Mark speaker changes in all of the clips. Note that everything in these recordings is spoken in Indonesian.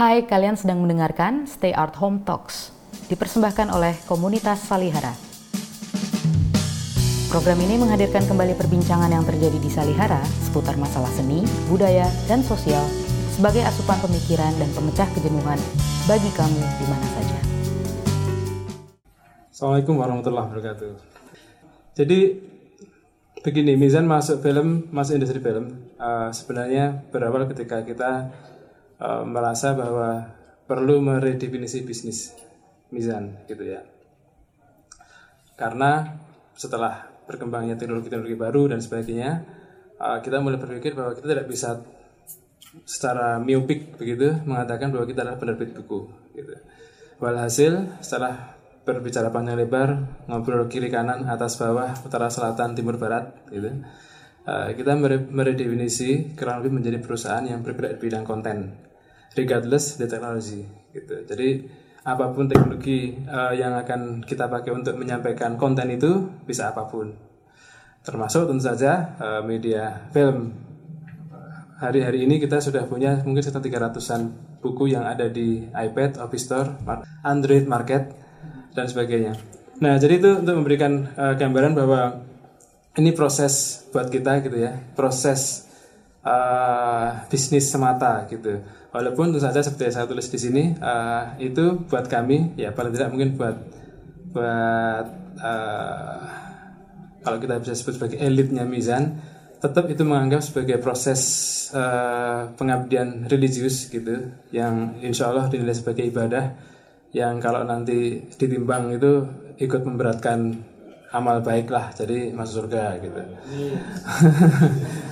Speaker 1: Hai, kalian sedang mendengarkan Stay Art Home Talks, dipersembahkan oleh komunitas Salihara. Program ini menghadirkan kembali perbincangan yang terjadi di Salihara seputar masalah seni, budaya, dan sosial sebagai asupan pemikiran dan pemecah kejenuhan bagi kamu di mana saja.
Speaker 2: Assalamualaikum warahmatullahi wabarakatuh. Jadi begini, Mizan masuk film, masuk industri film uh, sebenarnya berawal ketika kita uh, merasa bahwa perlu meredefinisi bisnis Mizan gitu ya. Karena setelah berkembangnya teknologi-teknologi baru dan sebagainya, uh, kita mulai berpikir bahwa kita tidak bisa secara miopik begitu mengatakan bahwa kita adalah penerbit buku. Gitu. Walhasil setelah berbicara panjang lebar, ngobrol kiri kanan, atas bawah, utara selatan, timur barat, gitu. Uh, kita meredefinisi kurang lebih menjadi perusahaan yang bergerak di bidang konten, regardless the technology, gitu. Jadi apa pun teknologi uh, yang akan kita pakai untuk menyampaikan konten itu bisa apa pun termasuk tentu saja uh, media film hari-hari ini kita sudah punya mungkin sekitar 300-an buku yang ada di iPad, Office Store, Android Market dan sebagainya. Nah, jadi itu untuk memberikan uh, gambaran bahwa ini proses buat kita gitu ya, proses uh, bisnis semata gitu. Walaupun tentu saja seperti yang saya tulis di sini uh, itu buat kami ya paling tidak mungkin buat buat uh, kalau kita bisa sebut sebagai elitnya Mizan tetap itu menganggap sebagai proses uh, pengabdian religius gitu yang insya Allah dinilai sebagai ibadah yang kalau nanti ditimbang itu ikut memberatkan amal baik lah jadi masuk surga gitu.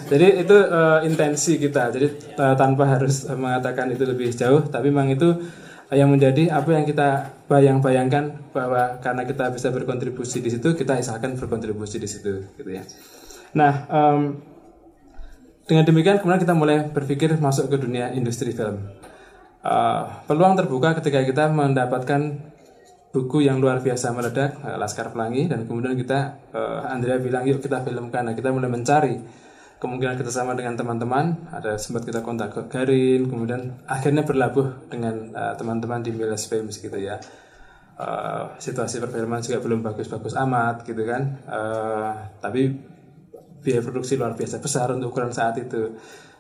Speaker 2: Jadi itu uh, intensi kita. Jadi uh, tanpa harus mengatakan itu lebih jauh tapi memang itu yang menjadi apa yang kita bayang-bayangkan bahwa karena kita bisa berkontribusi di situ kita isakan berkontribusi di situ gitu ya. Nah um, dengan demikian kemudian kita mulai berpikir masuk ke dunia industri film. Uh, peluang terbuka ketika kita mendapatkan buku yang luar biasa meledak uh, Laskar Pelangi. Dan kemudian kita uh, Andrea bilang yuk kita filmkan. Nah kita mulai mencari kemungkinan kerjasama dengan teman-teman. Ada sempat kita kontak ke Garin. Kemudian akhirnya berlabuh dengan uh, teman-teman di Miles Films gitu ya. Uh, situasi perfilman juga belum bagus-bagus amat gitu kan. Uh, tapi biaya produksi luar biasa besar untuk ukuran saat itu.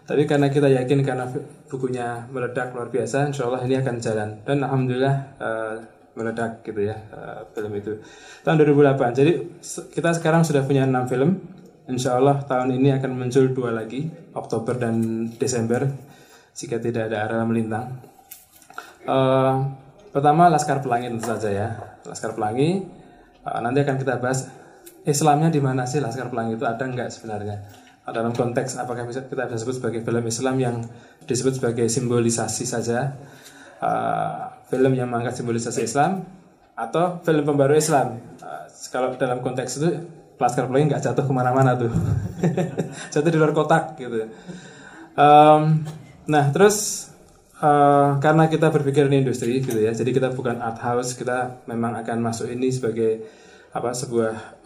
Speaker 2: Tapi karena kita yakin karena bukunya meledak luar biasa insya Allah ini akan jalan. Dan alhamdulillah uh, meledak gitu ya uh, film itu. Tahun 2008 jadi kita sekarang sudah punya enam film. Insya Allah tahun ini akan muncul dua lagi Oktober dan Desember jika tidak ada arah melintang. Uh, pertama Laskar Pelangi tentu saja ya. Laskar Pelangi uh, nanti akan kita bahas Islamnya di mana sih Laskar Pelangi itu ada nggak sebenarnya. Dalam konteks apakah bisa kita bisa sebut sebagai film Islam yang disebut sebagai simbolisasi saja. Uh, film yang mengangkat simbolisasi Islam atau film pembaru Islam. Uh, kalau dalam konteks itu Laskar Pelangi nggak jatuh ke mana-mana tuh, jatuh di luar kotak gitu. Um, nah terus uh, karena kita berpikir ini industri gitu ya, jadi kita bukan art house, kita memang akan masuk ini sebagai apa sebuah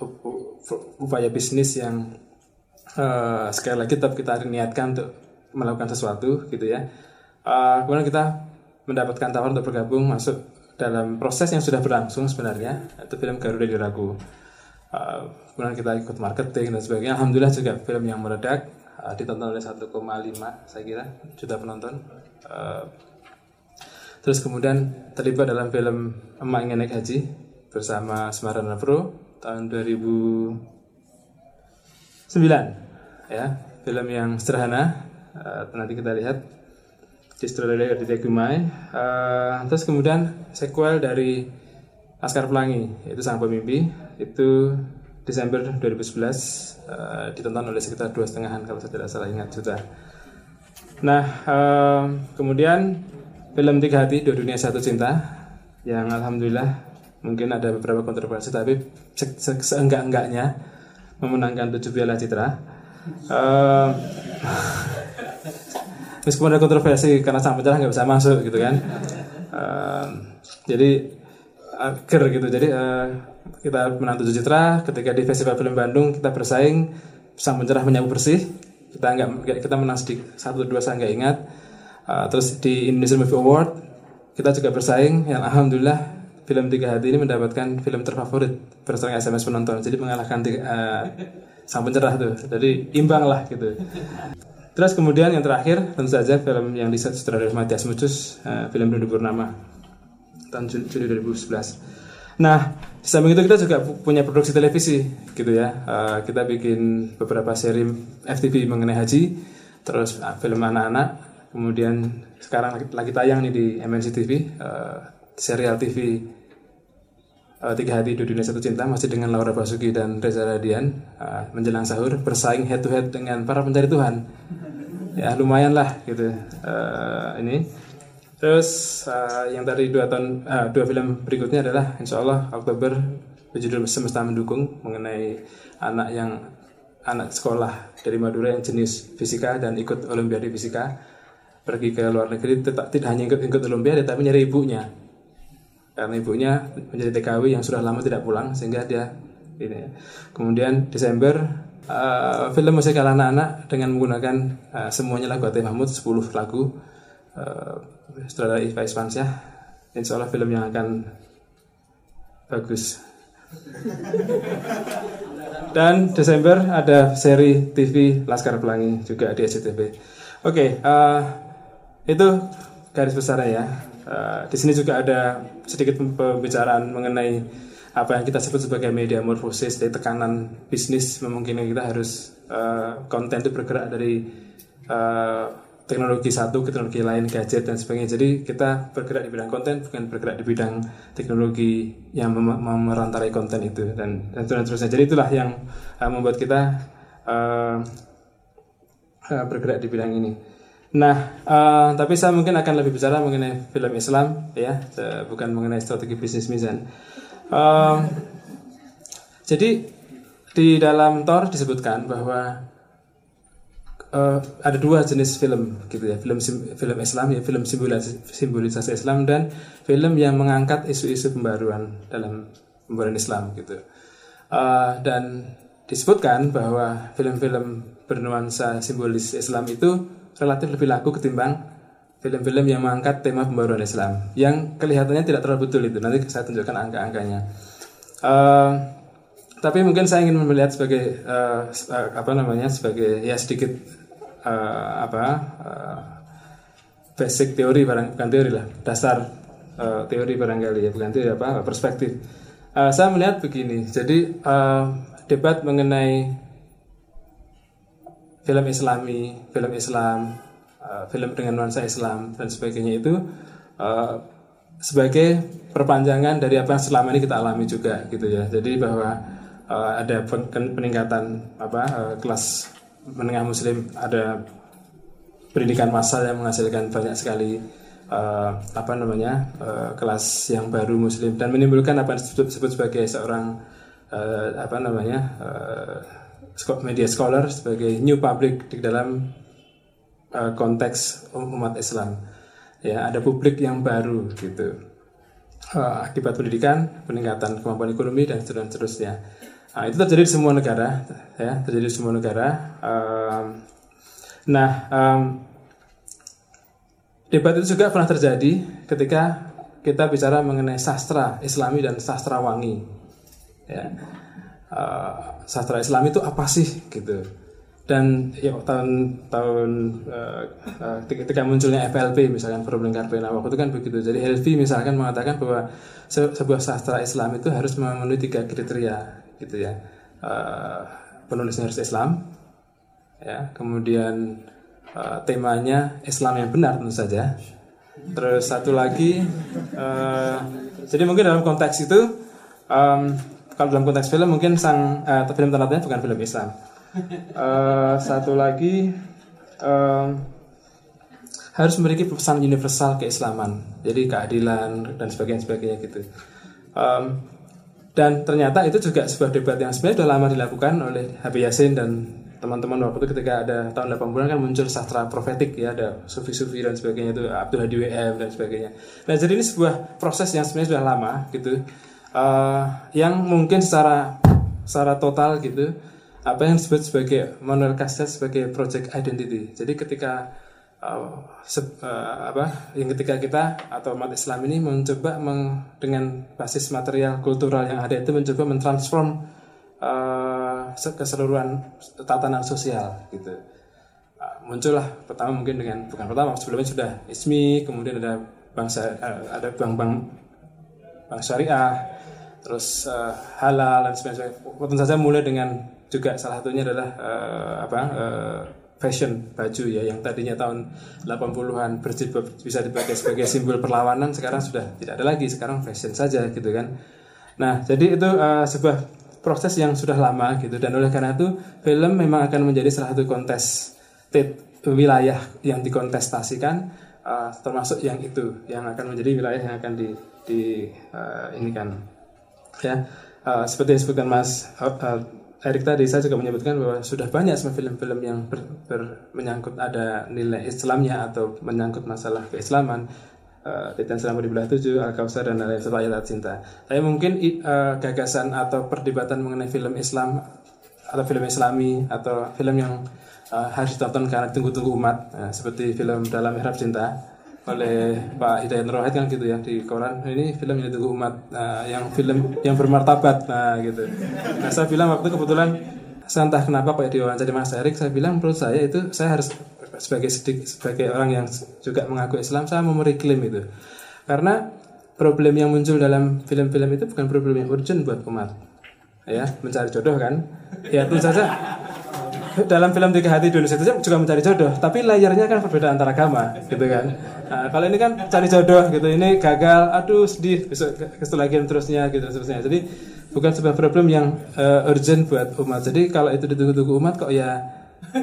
Speaker 2: upaya bisnis yang uh, sekali lagi tetap kita niatkan untuk melakukan sesuatu gitu ya. Uh, kemudian kita mendapatkan tawaran untuk bergabung masuk dalam proses yang sudah berlangsung sebenarnya itu film Garuda Diragu uh, kemudian kita ikut marketing dan sebagainya. Alhamdulillah juga film yang meledak uh, ditonton oleh 1,5 saya kira juta penonton. Uh, terus kemudian terlibat dalam film Emak Ingin Naik Haji bersama Semarang Pro tahun 2009 ya film yang sederhana nanti kita lihat distillery dari Tegumai. Uh, terus kemudian sequel dari Laskar Pelangi yaitu Sang Pemimpi itu Desember 2011 uh, ditonton oleh sekitar dua setengahan kalau saya tidak salah ingat juta. Nah uh, kemudian film Tiga Hati Dua Dunia Satu Cinta yang alhamdulillah mungkin ada beberapa kontroversi tapi se se seenggak-enggaknya memenangkan tujuh piala citra. Uh, meskipun ada kontroversi karena sang pencerah nggak bisa masuk gitu kan uh, jadi akhir gitu jadi uh, kita menang tujuh citra ketika di festival film Bandung kita bersaing sang pencerah menyapu bersih kita nggak kita menang sedikit satu dua saya nggak ingat Uh, terus di Indonesia Movie Award kita juga bersaing yang alhamdulillah film Tiga Hati ini mendapatkan film terfavorit berdasarkan SMS penonton. Jadi mengalahkan tiga, uh, sang pencerah tuh. Jadi imbang lah gitu. Terus kemudian yang terakhir tentu saja film yang disutradarai Matias Mucus, uh, film Rindu Purnama tahun Juli 2011. Nah, di samping itu kita juga punya produksi televisi gitu ya. Uh, kita bikin beberapa seri FTV mengenai haji, terus uh, film anak-anak, Kemudian sekarang lagi, lagi tayang nih di MNC TV uh, serial TV uh, Tiga Hati Dua Dunia Satu Cinta masih dengan Laura Basuki dan Reza Radian uh, menjelang sahur bersaing head to head dengan para pencari Tuhan. Ya lumayan lah gitu uh, ini. Terus uh, yang tadi dua tahun uh, dua film berikutnya adalah Insya Allah Oktober berjudul Semesta Mendukung mengenai anak yang anak sekolah dari Madura yang jenis fisika dan ikut Olimpiade fisika pergi ke luar negeri tetap tidak hanya ikut ikut olimpiade tapi nyari ibunya karena ibunya menjadi TKW yang sudah lama tidak pulang sehingga dia ini ya. kemudian Desember uh, film musikal anak-anak dengan menggunakan uh, semuanya lagu Ati Mahmud 10 lagu uh, setelah Iva Ispansyah insya Allah film yang akan bagus. Dan Desember ada seri TV Laskar Pelangi juga di SCTV oke okay, uh, itu garis besarnya ya. Uh, di sini juga ada sedikit pembicaraan mengenai apa yang kita sebut sebagai media morfosis dari tekanan bisnis. Memungkinkan kita harus uh, konten itu bergerak dari uh, teknologi satu ke teknologi lain gadget dan sebagainya. Jadi kita bergerak di bidang konten bukan bergerak di bidang teknologi yang mem konten itu dan dan terusnya jadi itulah yang uh, membuat kita uh, uh, bergerak di bidang ini Nah, uh, tapi saya mungkin akan lebih bicara mengenai film Islam, ya, bukan mengenai strategi bisnis mizan. Uh, jadi di dalam Tor disebutkan bahwa uh, ada dua jenis film, gitu ya, film film Islam, ya, film simbolisasi, simbolisasi Islam dan film yang mengangkat isu-isu pembaruan dalam pembaruan Islam, gitu. Uh, dan disebutkan bahwa film-film bernuansa simbolis Islam itu relatif lebih laku ketimbang film-film yang mengangkat tema pembaruan Islam yang kelihatannya tidak terlalu betul itu. Nanti saya tunjukkan angka-angkanya. Uh, tapi mungkin saya ingin melihat sebagai uh, apa namanya sebagai ya sedikit uh, apa uh, basic teori barang bukan teori lah dasar uh, teori barangkali ya bukan teori apa perspektif. Uh, saya melihat begini. Jadi uh, debat mengenai film Islami, film Islam, uh, film dengan nuansa Islam dan sebagainya itu uh, sebagai perpanjangan dari apa yang selama ini kita alami juga gitu ya. Jadi bahwa uh, ada peningkatan apa uh, kelas menengah muslim ada pendidikan massal yang menghasilkan banyak sekali uh, apa namanya uh, kelas yang baru muslim dan menimbulkan apa yang disebut, disebut sebagai seorang uh, apa namanya uh, media scholar sebagai new public di dalam uh, konteks umat Islam. Ya, ada publik yang baru gitu. Uh, akibat pendidikan, peningkatan kemampuan ekonomi dan seterusnya. Nah, itu terjadi di semua negara, ya, terjadi di semua negara. Um, nah, um, debat itu juga pernah terjadi ketika kita bicara mengenai sastra Islami dan sastra wangi. Ya uh, sastra Islam itu apa sih gitu. Dan ya tahun tahun uh, ketika munculnya FLP misalkan problem Karpena waktu itu kan begitu. Jadi Helvi misalkan mengatakan bahwa se sebuah sastra Islam itu harus memenuhi tiga kriteria gitu ya. Uh, penulisnya harus Islam ya. Kemudian uh, temanya Islam yang benar tentu saja. Terus satu lagi uh, jadi mungkin dalam konteks itu um, kalau dalam konteks film mungkin sang uh, film ternatanya bukan film Islam. Uh, satu lagi um, harus memiliki pesan universal keislaman, jadi keadilan dan sebagainya sebagainya gitu. Um, dan ternyata itu juga sebuah debat yang sebenarnya sudah lama dilakukan oleh Habib Yasin dan teman-teman waktu itu ketika ada tahun 80-an kan muncul sastra profetik ya ada sufi-sufi dan sebagainya itu Abdul Hadi WM dan sebagainya. Nah jadi ini sebuah proses yang sebenarnya sudah lama gitu uh, yang mungkin secara secara total gitu apa yang disebut sebagai Manuel Castells sebagai project identity. Jadi ketika uh, se- uh, apa yang ketika kita atau umat Islam ini mencoba meng- dengan basis material kultural yang ada itu mencoba mentransform uh, se- keseluruhan tatanan sosial gitu Uh, muncullah pertama mungkin dengan bukan pertama sebelumnya sudah ismi kemudian ada bangsa uh, ada bank-bank bank syariah terus uh, halal dan sebagainya. Tentu saja mulai dengan juga salah satunya adalah uh, apa uh, fashion baju ya yang tadinya tahun 80-an berjilbab bisa dipakai sebagai simbol perlawanan sekarang sudah tidak ada lagi sekarang fashion saja gitu kan. Nah jadi itu uh, sebuah proses yang sudah lama gitu. Dan oleh karena itu film memang akan menjadi salah satu kontes wilayah yang dikontestasikan uh, termasuk yang itu yang akan menjadi wilayah yang akan di, di uh, ini kan ya uh, seperti yang disebutkan Mas uh, uh, Erik tadi saya juga menyebutkan bahwa sudah banyak film-film yang ber, ber- menyangkut ada nilai Islamnya atau menyangkut masalah keislaman uh, Titan Selama di Belah Tujuh, Al-Kausar dan lain serta ayat cinta. Tapi mungkin uh, gagasan atau perdebatan mengenai film Islam atau film Islami atau film yang uh, harus ditonton karena tunggu-tunggu umat Nah, seperti film Dalam Mihrab Cinta oleh Pak Hidayat Nurwahid kan gitu ya di koran. Ini film yang ditunggu umat Nah, yang film yang bermartabat nah gitu. Nah saya bilang waktu kebetulan saya entah kenapa kayak diwawancara Mas Erik saya bilang menurut saya itu saya harus sebagai sedik, sebagai orang yang juga mengaku Islam saya mau mereklaim itu. Karena problem yang muncul dalam film-film itu bukan problem yang urgent buat umat ya. Mencari jodoh kan? Ya tentu saja dalam film Tiga Hati Indonesia itu juga mencari jodoh, tapi layarnya kan berbeda antar agama, gitu kan. Nah, kalau ini kan cari jodoh gitu, ini gagal, aduh sedih, besok lagi terusnya gitu seterusnya. Jadi bukan sebuah problem yang eh, urgent buat umat. Jadi kalau itu ditunggu-tunggu umat kok ya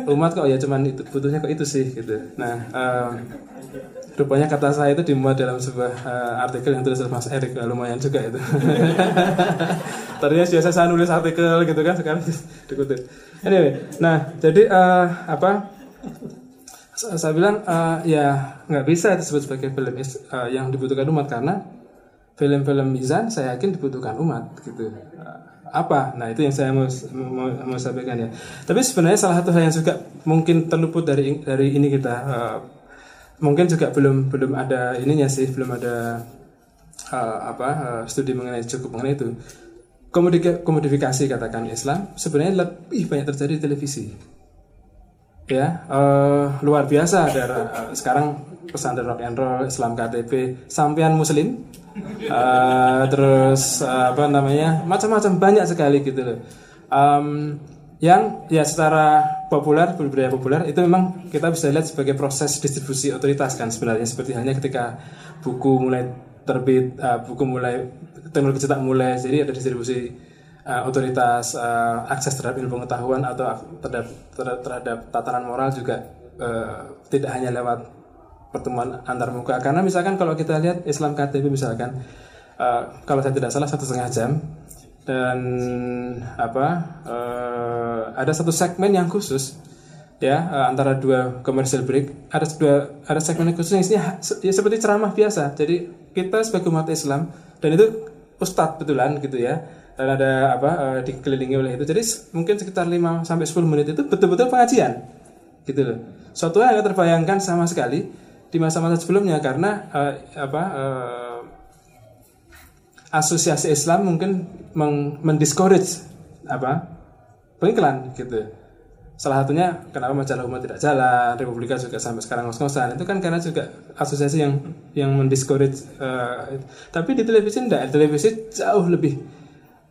Speaker 2: umat kok ya cuman itu butuhnya kok itu sih gitu. Nah, eh, rupanya kata saya itu dimuat dalam sebuah eh, artikel yang tulis oleh Mas Erik, Nah, lumayan juga itu. Tadinya biasa saya nulis artikel gitu kan, sekarang dikutip. Anyway, nah jadi eh, apa? Sa- Saya bilang eh, ya nggak bisa disebut sebagai film eh, yang dibutuhkan umat karena film-film Mizan saya yakin dibutuhkan umat gitu. Eh, apa? Nah itu yang saya mau, mau, mau sampaikan ya. Tapi sebenarnya salah satu hal yang juga mungkin terluput dari dari ini kita eh, mungkin juga belum belum ada ininya sih belum ada eh, apa eh, studi mengenai cukup mengenai itu komodifikasi katakan Islam sebenarnya lebih banyak terjadi di televisi ya eh, luar biasa ada eh, sekarang pesantren rock and roll Islam KTP sampean muslim. Eh, terus eh, apa namanya macam-macam banyak sekali gitu loh. Em, yang ya secara populer budaya populer itu memang kita bisa lihat sebagai proses distribusi otoritas kan sebenarnya. Seperti halnya ketika buku mulai terbit eh, buku mulai teknologi cetak mulai jadi ada distribusi uh, otoritas uh, akses terhadap ilmu pengetahuan atau terhadap terhadap, terhadap tatanan moral juga uh, tidak hanya lewat pertemuan antar muka. Karena misalkan kalau kita lihat Islam KTP misalkan uh, kalau saya tidak salah satu setengah jam dan apa uh, ada satu segmen yang khusus ya uh, antara dua commercial break ada dua ada segmen yang khusus yang isinya ya, seperti ceramah biasa. Jadi kita sebagai umat Islam dan itu ustadz betulan gitu ya dan ada apa uh, dikelilingi oleh itu. Jadi mungkin sekitar 5 sampai 10 menit itu betul-betul pengajian gitu loh. Suatu yang terbayangkan sama sekali di masa-masa sebelumnya karena uh, apa uh, asosiasi Islam mungkin meng- mendiscourage apa pengiklan gitu. Salah satunya kenapa majalah umat tidak jalan Republika juga sampai sekarang ngos-ngosan. Itu kan karena juga asosiasi yang yang mendiscourage eh, tapi di televisi enggak. Televisi jauh lebih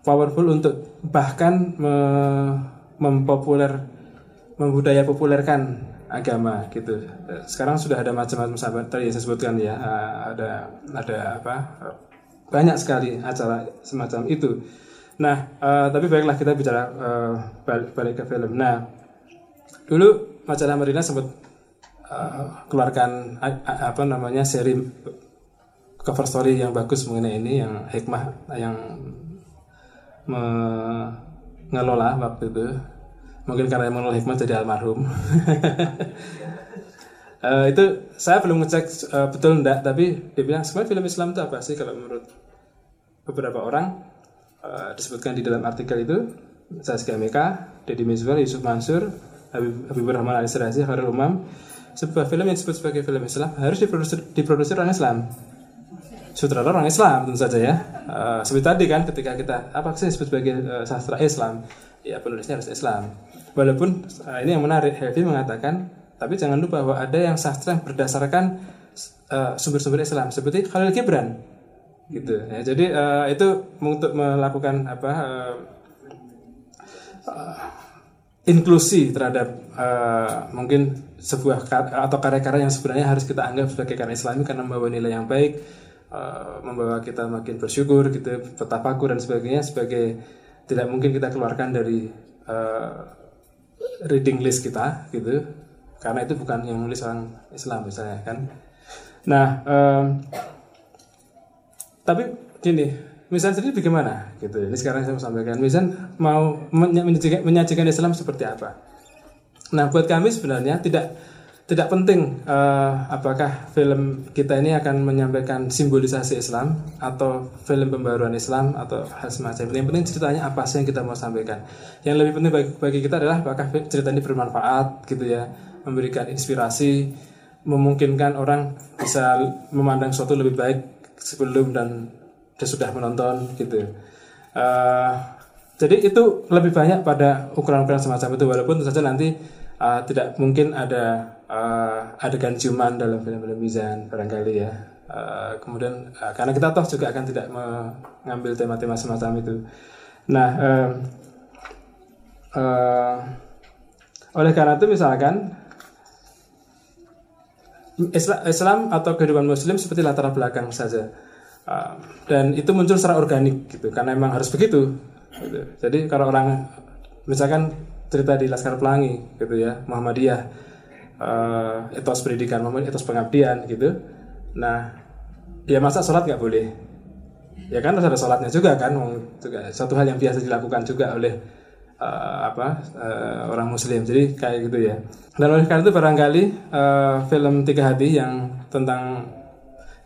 Speaker 2: powerful untuk bahkan me- mempopuler membudaya populerkan agama gitu. Sekarang sudah ada macam-macam sahabat tadi yang saya sebutkan ya eh, ada ada apa banyak sekali acara semacam itu. Nah eh, tapi baiklah kita bicara eh, balik, balik ke film. Nah dulu majalah Marina sempat uh, keluarkan a- apa namanya seri cover story yang bagus mengenai ini yang hikmah yang mengelola waktu itu mungkin karena mengelola hikmah jadi almarhum. Eh, itu saya belum ngecek eh, betul enggak tapi dia bilang sebenarnya film Islam itu apa sih kalau menurut beberapa orang? Eh, disebutkan di dalam artikel itu Saskia Meka, Deddy Mizwar, Yusuf Mansur, Habib, Habibur Rahman Ali Sirazi, Khairul Umam, sebuah film yang disebut sebagai film Islam harus diproduksi, diproduksi orang Islam. Sutradara orang Islam tentu saja ya. Uh, seperti tadi kan ketika kita apa sih disebut sebagai uh, sastra Islam? Ya penulisnya harus Islam walaupun uh, ini yang menarik Heavy mengatakan tapi jangan lupa bahwa ada yang sastra yang berdasarkan sumber-sumber uh, Islam seperti Khalil Gibran. Gitu. Ya jadi uh, itu untuk melakukan apa uh, uh, inklusi terhadap uh, mungkin sebuah atau karya-karya yang sebenarnya harus kita anggap sebagai karya Islami karena membawa nilai yang baik uh, membawa kita makin bersyukur gitu petapakur dan sebagainya sebagai tidak mungkin kita keluarkan dari reading list kita gitu. Karena itu bukan yang nulis orang Islam misalnya kan. Nah um, tapi gini Misan sendiri bagaimana? Gitu. Ini sekarang saya mau sampaikan. Misan mau menyajikan, menyajikan Islam seperti apa? Nah buat kami sebenarnya tidak tidak penting uh, apakah film kita ini akan menyampaikan simbolisasi Islam atau film pembaruan Islam atau hal semacam. Yang penting ceritanya apa sih yang kita mau sampaikan. Yang lebih penting bagi, bagi kita adalah apakah cerita ini bermanfaat gitu ya, memberikan inspirasi, memungkinkan orang bisa memandang sesuatu lebih baik sebelum dan sudah menonton gitu. Uh, jadi itu lebih banyak pada ukuran-ukuran semacam itu walaupun tentu saja nanti uh, tidak mungkin ada uh, adegan ciuman dalam film-film Mizan barangkali ya. Uh, kemudian uh, karena kita toh juga akan tidak mengambil tema-tema semacam itu. Nah, uh, uh, oleh karena itu misalkan Islam atau kehidupan Muslim seperti latar belakang saja, uh, dan itu muncul secara organik gitu, karena memang harus begitu. Gitu. Jadi kalau orang misalkan cerita di Laskar Pelangi gitu ya, Muhammadiyah uh, etos pendidikan etos pengabdian gitu. Nah ya masa sholat nggak boleh? Ya kan harus ada sholatnya juga kan juga satu hal yang biasa dilakukan juga oleh uh, apa uh, orang muslim. Jadi kayak gitu ya. Dan oleh karena itu barangkali uh, film tiga hati yang tentang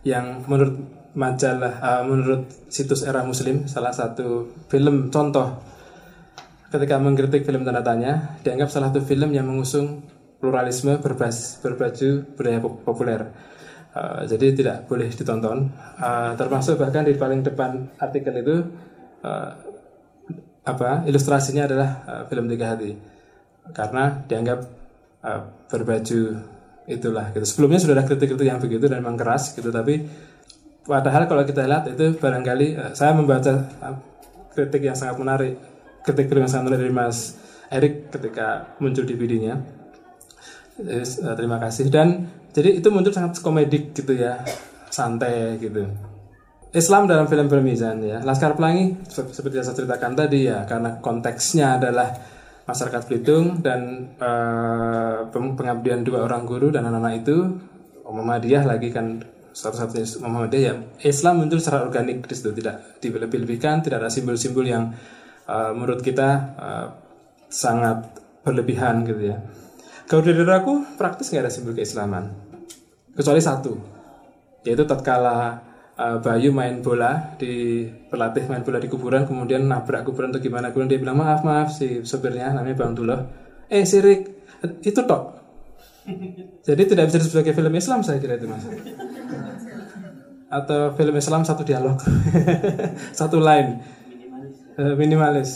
Speaker 2: yang menurut majalah uh, menurut situs era muslim salah satu film contoh ketika mengkritik film tanda tanya dianggap salah satu film yang mengusung pluralisme berbas, berbaju budaya populer. Uh, jadi tidak boleh ditonton. Uh, termasuk bahkan di paling depan artikel itu uh, apa ilustrasinya adalah uh, film Tiga Hati karena dianggap uh, berbaju itulah gitu. Sebelumnya sudah ada kritik-kritik yang begitu dan memang keras gitu tapi padahal kalau kita lihat itu barangkali uh, saya membaca uh, kritik yang sangat menarik kritik yang sangat dari Mas Erik ketika muncul di videonya Yes, uh, terima kasih dan jadi itu muncul sangat komedik gitu ya, santai gitu. Islam dalam film-film ya. Laskar Pelangi seperti yang saya ceritakan tadi ya, karena konteksnya adalah masyarakat Belitung dan uh, pengabdian dua orang guru dan anak-anak itu Muhammadiyah lagi kan satu-satunya Muhammadiyah ya. Islam muncul secara organik di situ, tidak dilebih-lebihkan, tidak ada simbol-simbol yang uh, menurut kita uh, sangat berlebihan gitu ya. Kalau dari aku praktis nggak ada simbol keislaman, kecuali satu, yaitu tatkala uh, Bayu main bola di pelatih main bola di kuburan, kemudian nabrak kuburan atau gimana, kemudian dia bilang maaf maaf si sopirnya namanya Bang Dullah, eh sirik itu tok. Jadi tidak bisa disebut sebagai film Islam saya kira itu mas. Atau film Islam satu dialog, satu line, minimalis. minimalis.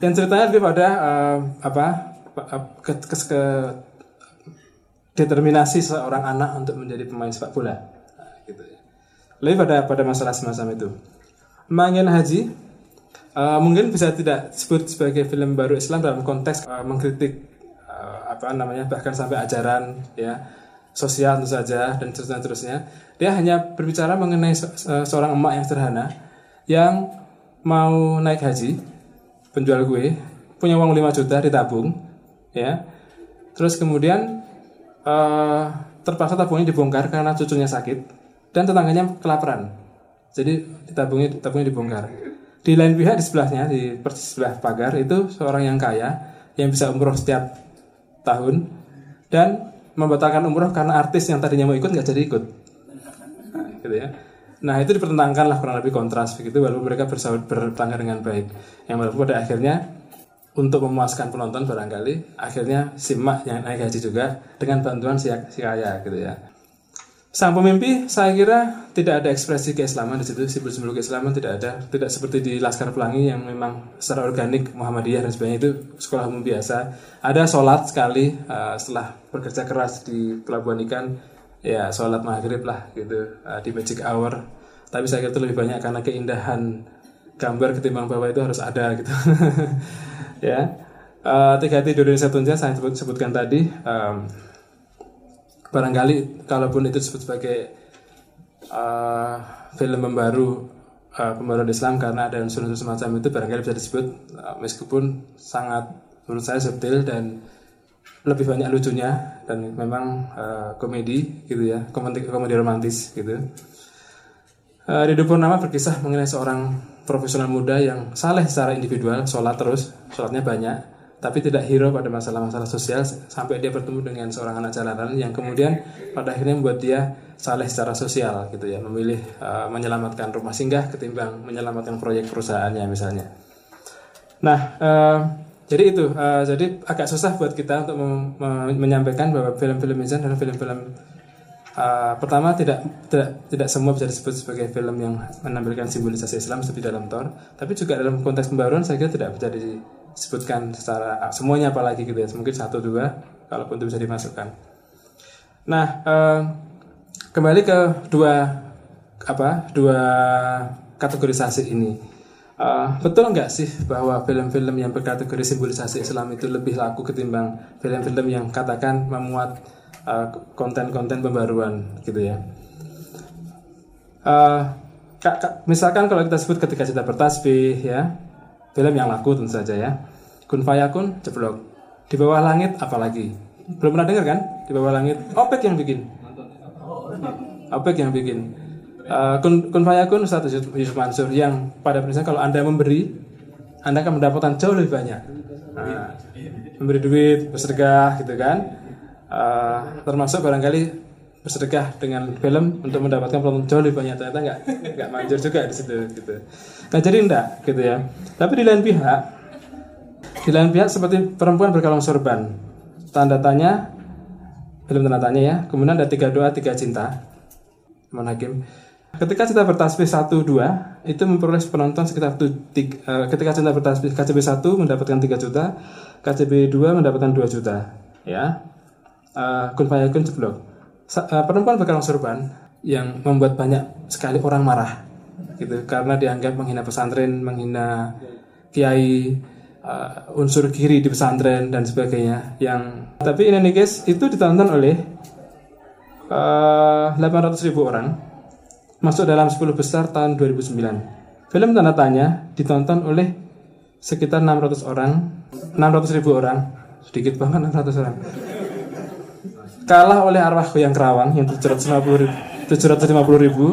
Speaker 2: Dan ceritanya lebih pada uh, apa ke, ke, ke determinasi seorang anak untuk menjadi pemain sepak bola. Nah, gitu ya. Lebih pada pada masalah semacam itu. Mangen Haji uh, mungkin bisa tidak disebut sebagai film baru Islam dalam konteks uh, mengkritik uh, apa namanya bahkan sampai ajaran ya sosial tentu saja dan seterusnya. Dia hanya berbicara mengenai se seorang emak yang sederhana yang mau naik haji, penjual gue punya uang 5 juta ditabung, ya. Terus kemudian uh, terpaksa tabungnya dibongkar karena cucunya sakit dan tetangganya kelaparan. Jadi tabungnya tabungnya dibongkar. Di lain pihak di sebelahnya di persis sebelah pagar itu seorang yang kaya yang bisa umroh setiap tahun dan membatalkan umroh karena artis yang tadinya mau ikut nggak jadi ikut. Gitu ya nah itu dipertentangkan lah kurang lebih kontras begitu walaupun mereka bersahabat bertangga dengan baik. Yang walaupun pada akhirnya untuk memuaskan penonton barangkali akhirnya simak yang naik haji juga dengan bantuan si, si kaya gitu ya. Sang pemimpi saya kira tidak ada ekspresi keislaman di situ simbol-simbol keislaman tidak ada. Tidak seperti di Laskar Pelangi yang memang secara organik Muhammadiyah dan sebagainya itu sekolah umum biasa. Ada sholat sekali uh, setelah bekerja keras di pelabuhan ikan ya sholat maghrib lah gitu uh, di magic hour. Tapi saya kira itu lebih banyak karena keindahan gambar ketimbang bahwa itu harus ada gitu. Ya. Uh, tiga tidur Indonesia Tunja saya sebut, sebutkan tadi um, barangkali kalaupun itu disebut sebagai uh, film pembaru uh, pembaruan Islam karena ada unsur-unsur semacam itu barangkali bisa disebut uh, meskipun sangat menurut saya subtil dan lebih banyak lucunya dan memang uh, komedi gitu ya komedi komedi romantis gitu. Uh, Ridho Purnama berkisah mengenai seorang profesional muda yang saleh secara individual sholat terus sholatnya banyak tapi tidak hero pada masalah-masalah sosial sampai dia bertemu dengan seorang anak jalanan yang kemudian pada akhirnya membuat dia saleh secara sosial gitu ya memilih uh, menyelamatkan rumah singgah ketimbang menyelamatkan proyek perusahaannya misalnya. Nah uh, jadi itu uh, jadi agak susah buat kita untuk menyampaikan bahwa film-film Mizan adalah film-film uh, pertama tidak tidak tidak semua bisa disebut sebagai film yang menampilkan simbolisasi Islam seperti dalam Thor. Tapi juga dalam konteks pembaruan saya kira tidak bisa di sebutkan secara semuanya apalagi gitu ya mungkin satu dua kalaupun itu bisa dimasukkan. Nah eh, kembali ke dua apa dua kategorisasi ini eh, betul nggak sih bahwa film-film yang berkategori simbolisasi Islam itu lebih laku ketimbang film-film yang katakan memuat eh, konten-konten pembaruan gitu ya uh, misalkan kalau kita sebut ketika kita bertasbih ya film yang laku tentu saja ya. Kun fayakun ceplok. Di bawah langit apalagi? Belum pernah dengar kan? Di bawah langit. Opek yang bikin. Opek yang bikin. Uh, kun, kun fayakun Ustaz Yusuf Mansur yang pada prinsipnya kalau Anda memberi, Anda akan mendapatkan jauh lebih banyak. Nah, memberi duit, bersedekah gitu kan. Uh, termasuk barangkali bersedekah dengan film untuk mendapatkan penonton jauh lebih banyak. Ternyata nggak nggak manjur juga di situ gitu. Nah jadi enggak gitu ya. Tapi di lain pihak di lain pihak seperti perempuan berkalung sorban. Tanda tanya film tanda tanya ya. Kemudian ada tiga doa tiga cinta. Mohon Hakim ketika cinta bertasbih satu dua itu memperoleh penonton sekitar tuh, tiga, uh, ketika cinta bertasbih KCB satu mendapatkan 3 juta KCB 2 mendapatkan 2 juta ya. Uh, kun fayakun ceblok Eh, perempuan berkalung sorban yang membuat banyak sekali orang marah gitu. Karena dianggap menghina pesantren, menghina kiai, uh, unsur kiri di pesantren dan sebagainya. Yang tapi ini guys itu ditonton oleh uh, eh, 800 ribu orang masuk dalam 10 besar tahun 2009. Film Tanda Tanya ditonton oleh sekitar 600 orang, 600 ribu orang, sedikit banget 600 orang. Kalah oleh arwah yang kerawang yang 750 ribu, 750 ribu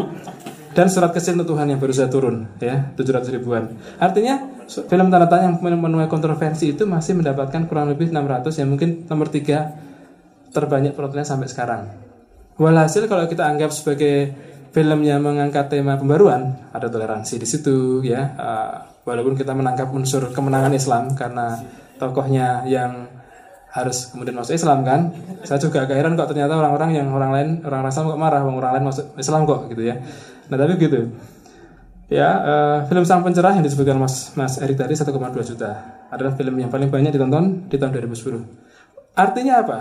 Speaker 2: dan surat kecil untuk Tuhan yang baru saja turun ya 700 ribuan. Artinya film tanda tanya yang menuai kontroversi itu masih mendapatkan kurang lebih 600 yang mungkin nomor 3 terbanyak penontonnya sampai sekarang. Walhasil kalau kita anggap sebagai film yang mengangkat tema pembaruan ada toleransi di situ ya. Uh, walaupun kita menangkap unsur kemenangan Islam karena tokohnya yang harus kemudian masuk Islam kan. Saya juga agak heran kok ternyata orang-orang yang orang lain orang Islam kok marah orang lain masuk Islam kok gitu ya. Nah tapi gitu ya uh, film Sang Pencerah yang disebutkan Mas Mas Erik tadi 1,2 juta adalah film yang paling banyak ditonton di tahun 2010 artinya apa?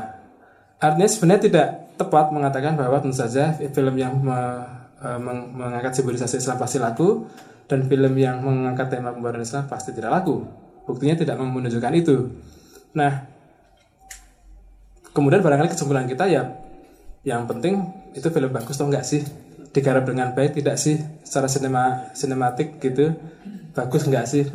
Speaker 2: Artinya sebenarnya tidak tepat mengatakan bahwa tentu saja film yang uh, meng, mengangkat simbolisasi Islam pasti laku dan film yang mengangkat tema pembaruan Islam pasti tidak laku. Buktinya tidak menunjukkan itu. Nah kemudian barangkali kesimpulan kita ya yang penting itu film bagus atau enggak sih? Digarap dengan baik tidak sih? Secara sinema sinematik gitu bagus enggak sih?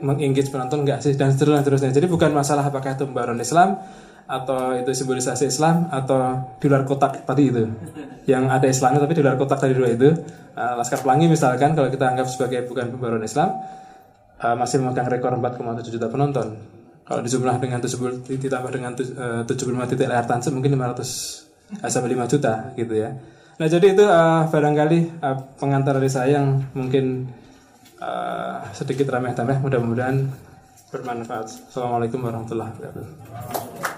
Speaker 2: Mengengage penonton enggak sih? Dan seterusnya seterusnya. Jadi bukan masalah apakah itu pembaruan Islam atau itu simbolisasi Islam atau di luar kotak tadi itu yang ada Islamnya tapi di luar kotak tadi dua itu uh, Laskar Pelangi misalkan kalau kita anggap sebagai bukan pembaruan Islam uh, masih memegang rekor 4,7 juta penonton kalau dijumlah dengan 70 ditambah dengan eh, uh, 75 titik layar tancap mungkin 500 sampai 5 juta gitu ya. Nah jadi itu barangkali pengantar dari saya yang mungkin sedikit rameh-tameh mudah-mudahan bermanfaat. Assalamualaikum warahmatullahi wabarakatuh.